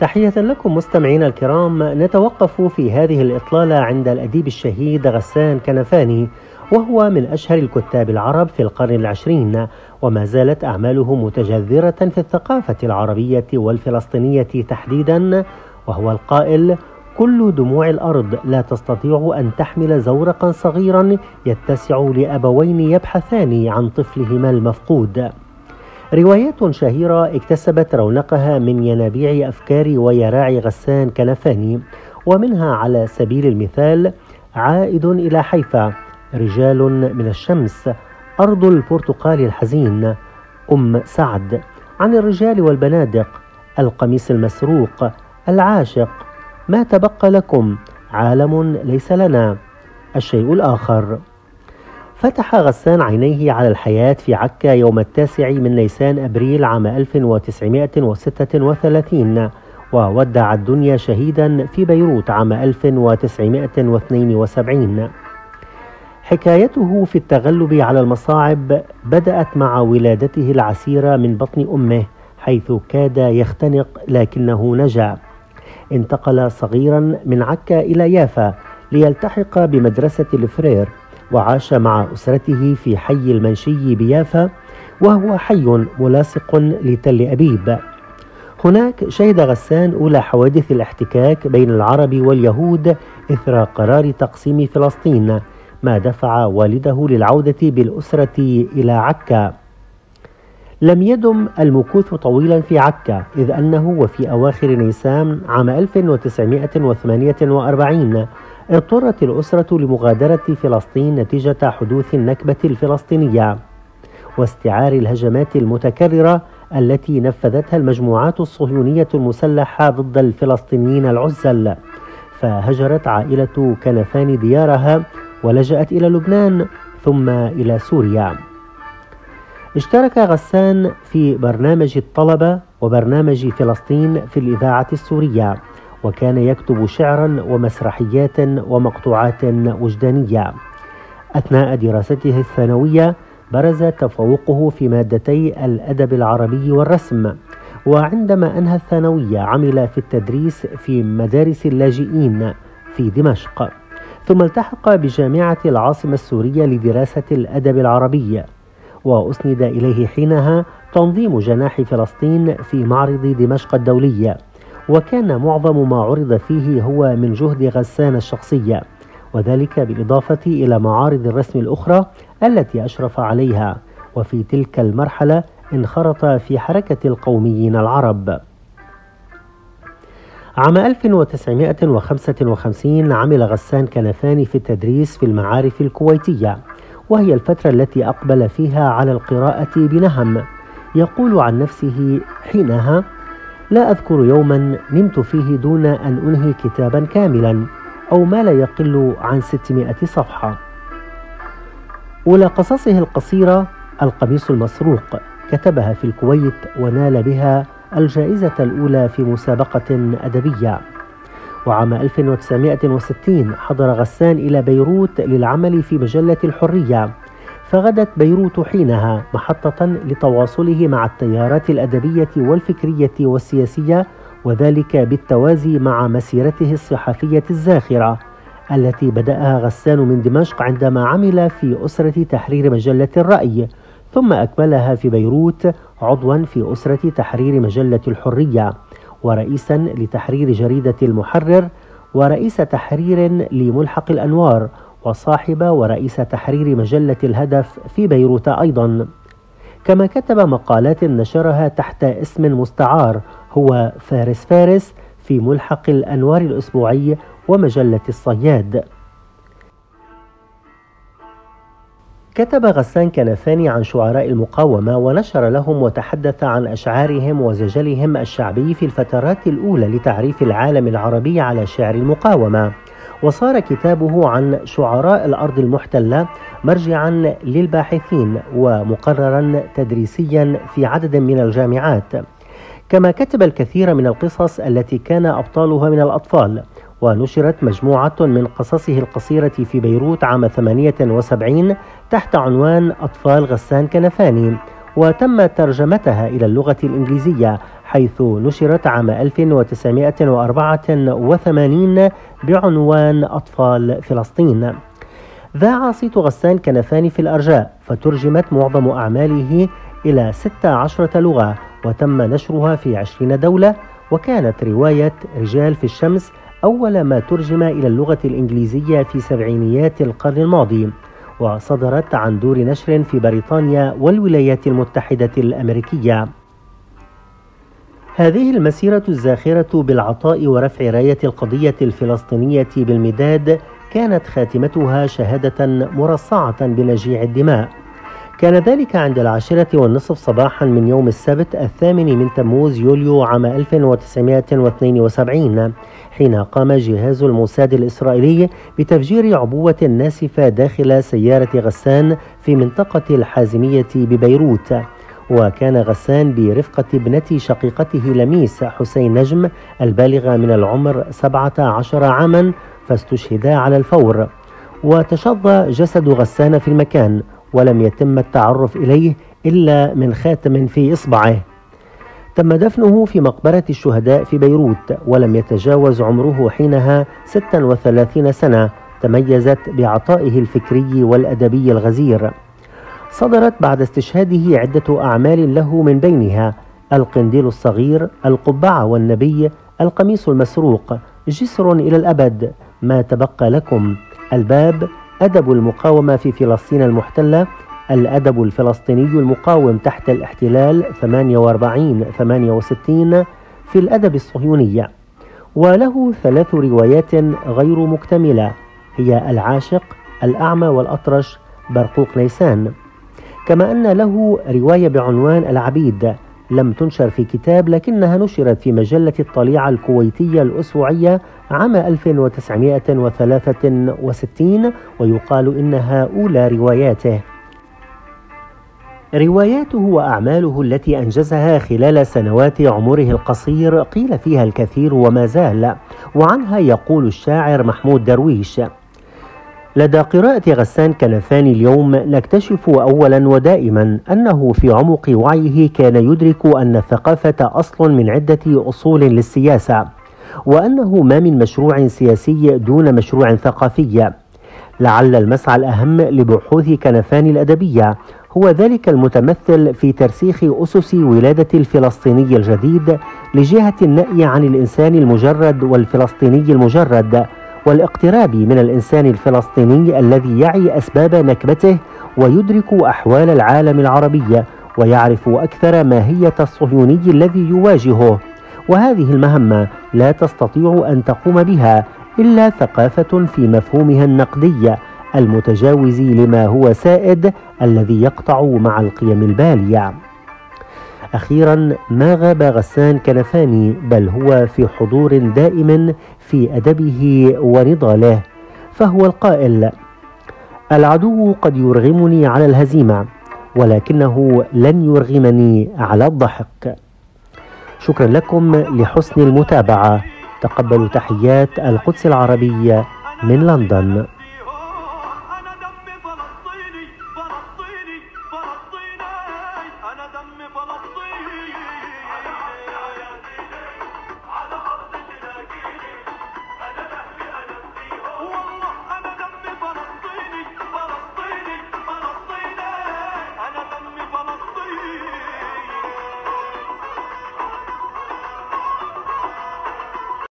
تحية لكم مستمعينا الكرام نتوقف في هذه الإطلالة عند الأديب الشهيد غسان كنفاني وهو من أشهر الكتاب العرب في القرن العشرين وما زالت أعماله متجذرة في الثقافة العربية والفلسطينية تحديدا وهو القائل كل دموع الأرض لا تستطيع أن تحمل زورقا صغيرا يتسع لأبوين يبحثان عن طفلهما المفقود. روايات شهيرة اكتسبت رونقها من ينابيع أفكار ويراع غسان كنفاني ومنها على سبيل المثال عائد إلى حيفا رجال من الشمس أرض البرتقال الحزين. أم سعد عن الرجال والبنادق القميص المسروق العاشق ما تبقى لكم عالم ليس لنا. الشيء الآخر. فتح غسان عينيه على الحياة في عكا يوم التاسع من نيسان أبريل عام 1936 وودع الدنيا شهيدا في بيروت عام 1972 حكايته في التغلب على المصاعب بدأت مع ولادته العسيرة من بطن أمه حيث كاد يختنق لكنه نجا. انتقل صغيرا من عكا إلى يافا ليلتحق بمدرسة الفرير. وعاش مع أسرته في حي المنشي بيافا وهو حي ملاصق لتل أبيب. هناك شهد غسان أولى حوادث الاحتكاك بين العرب واليهود إثر قرار تقسيم فلسطين ما دفع والده للعودة بالأسرة إلى عكا. لم يدم المكوث طويلا في عكا إذ أنه وفي أواخر نيسان عام 1948 اضطرت الأسرة لمغادرة فلسطين نتيجة حدوث النكبة الفلسطينية واستعار الهجمات المتكررة التي نفذتها المجموعات الصهيونية المسلحة ضد الفلسطينيين العزل فهجرت عائلة كنفان ديارها ولجأت إلى لبنان ثم إلى سوريا. اشترك غسان في برنامج الطلبة وبرنامج فلسطين في الإذاعة السورية. وكان يكتب شعرا ومسرحيات ومقطوعات وجدانية. أثناء دراسته الثانوية برز تفوقه في مادتي الأدب العربي والرسم وعندما أنهى الثانوية عمل في التدريس في مدارس اللاجئين في دمشق. ثم التحق بجامعة العاصمة السورية لدراسة الأدب العربي وأسند إليه حينها تنظيم جناح فلسطين في معرض دمشق الدولي. وكان معظم ما عرض فيه هو من جهد غسان الشخصية وذلك بالإضافة إلى معارض الرسم الأخرى التي أشرف عليها وفي تلك المرحلة انخرط في حركة القوميين العرب. عام 1955 عمل غسان كنفاني في التدريس في المعارف الكويتية وهي الفترة التي أقبل فيها على القراءة بنهم. يقول عن نفسه حينها لا أذكر يوما نمت فيه دون أن أنهي كتابا كاملا أو ما لا يقل عن 600 صفحة. أولى قصصه القصيرة القميص المسروق كتبها في الكويت ونال بها الجائزة الأولى في مسابقة أدبية. وعام 1960 حضر غسان إلى بيروت للعمل في مجلة الحرية. فغدت بيروت حينها محطة لتواصله مع التيارات الأدبية والفكرية والسياسية وذلك بالتوازي مع مسيرته الصحفية الزاخرة التي بدأها غسان من دمشق عندما عمل في أسرة تحرير مجلة الرأي ثم أكملها في بيروت عضوا في أسرة تحرير مجلة الحرية ورئيسا لتحرير جريدة المحرر ورئيس تحرير لملحق الأنوار وصاحب ورئيس تحرير مجلة الهدف في بيروت أيضا. كما كتب مقالات نشرها تحت اسم مستعار هو فارس فارس في ملحق الأنوار الأسبوعي ومجلة الصياد. كتب غسان كنفاني عن شعراء المقاومة ونشر لهم وتحدث عن أشعارهم وزجلهم الشعبي في الفترات الأولى لتعريف العالم العربي على شعر المقاومة. وصار كتابه عن شعراء الأرض المحتلة مرجعا للباحثين ومقررا تدريسيا في عدد من الجامعات. كما كتب الكثير من القصص التي كان أبطالها من الأطفال ونشرت مجموعة من قصصه القصيرة في بيروت عام 78 تحت عنوان أطفال غسان كنفاني. وتم ترجمتها إلى اللغة الإنجليزية حيث نشرت عام 1984 بعنوان أطفال فلسطين. ذاع صيت غسان كنفاني في الأرجاء فترجمت معظم أعماله إلى 16 لغة وتم نشرها في 20 دولة وكانت رواية رجال في الشمس أول ما ترجم إلى اللغة الإنجليزية في سبعينيات القرن الماضي. وصدرت عن دور نشر في بريطانيا والولايات المتحدة الأمريكية. هذه المسيرة الزاخرة بالعطاء ورفع راية القضية الفلسطينية بالمداد كانت خاتمتها شهادة مرصعة بنجيع الدماء. كان ذلك عند العاشرة والنصف صباحا من يوم السبت الثامن من تموز يوليو عام 1972 حين قام جهاز الموساد الإسرائيلي بتفجير عبوة ناسفة داخل سيارة غسان في منطقة الحازمية ببيروت. وكان غسان برفقة ابنة شقيقته لميس حسين نجم البالغة من العمر 17 عاما فاستشهدا على الفور. وتشظى جسد غسان في المكان. ولم يتم التعرف إليه إلا من خاتم في إصبعه. تم دفنه في مقبرة الشهداء في بيروت ولم يتجاوز عمره حينها 36 سنة تميزت بعطائه الفكري والأدبي الغزير. صدرت بعد استشهاده عدة أعمال له من بينها القنديل الصغير القبعة والنبي القميص المسروق جسر إلى الأبد ما تبقى لكم الباب أدب المقاومة في فلسطين المحتلة الأدب الفلسطيني المقاوم تحت الاحتلال 48 68 في الأدب الصهيوني وله ثلاث روايات غير مكتملة هي العاشق الأعمى والأطرش برقوق نيسان. كما أن له رواية بعنوان العبيد لم تنشر في كتاب لكنها نشرت في مجلة الطليعة الكويتية الأسبوعية عام 1963 ويقال إنها أولى رواياته. رواياته وأعماله التي أنجزها خلال سنوات عمره القصير قيل فيها الكثير وما زال وعنها يقول الشاعر محمود درويش. لدى قراءة غسان كنفاني اليوم نكتشف أولا ودائما أنه في عمق وعيه كان يدرك أن الثقافة أصل من عدة أصول للسياسة وأنه ما من مشروع سياسي دون مشروع ثقافي. لعل المسعى الأهم لبحوث كنفاني الأدبية هو ذلك المتمثل في ترسيخ أسس ولادة الفلسطيني الجديد لجهة النأي عن الإنسان المجرد والفلسطيني المجرد والاقتراب من الإنسان الفلسطيني الذي يعي أسباب نكبته ويدرك أحوال العالم العربي ويعرف أكثر ماهية الصهيوني الذي يواجهه. وهذه المهمة لا تستطيع أن تقوم بها إلا ثقافة في مفهومها النقدي المتجاوز لما هو سائد الذي يقطع مع القيم البالية. أخيرا ما غاب غسان كنفاني بل هو في حضور دائم في أدبه ونضاله فهو القائل العدو قد يرغمني على الهزيمة ولكنه لن يرغمني على الضحك. شكرا لكم لحسن المتابعة. تقبلوا تحيات القدس العربية من لندن.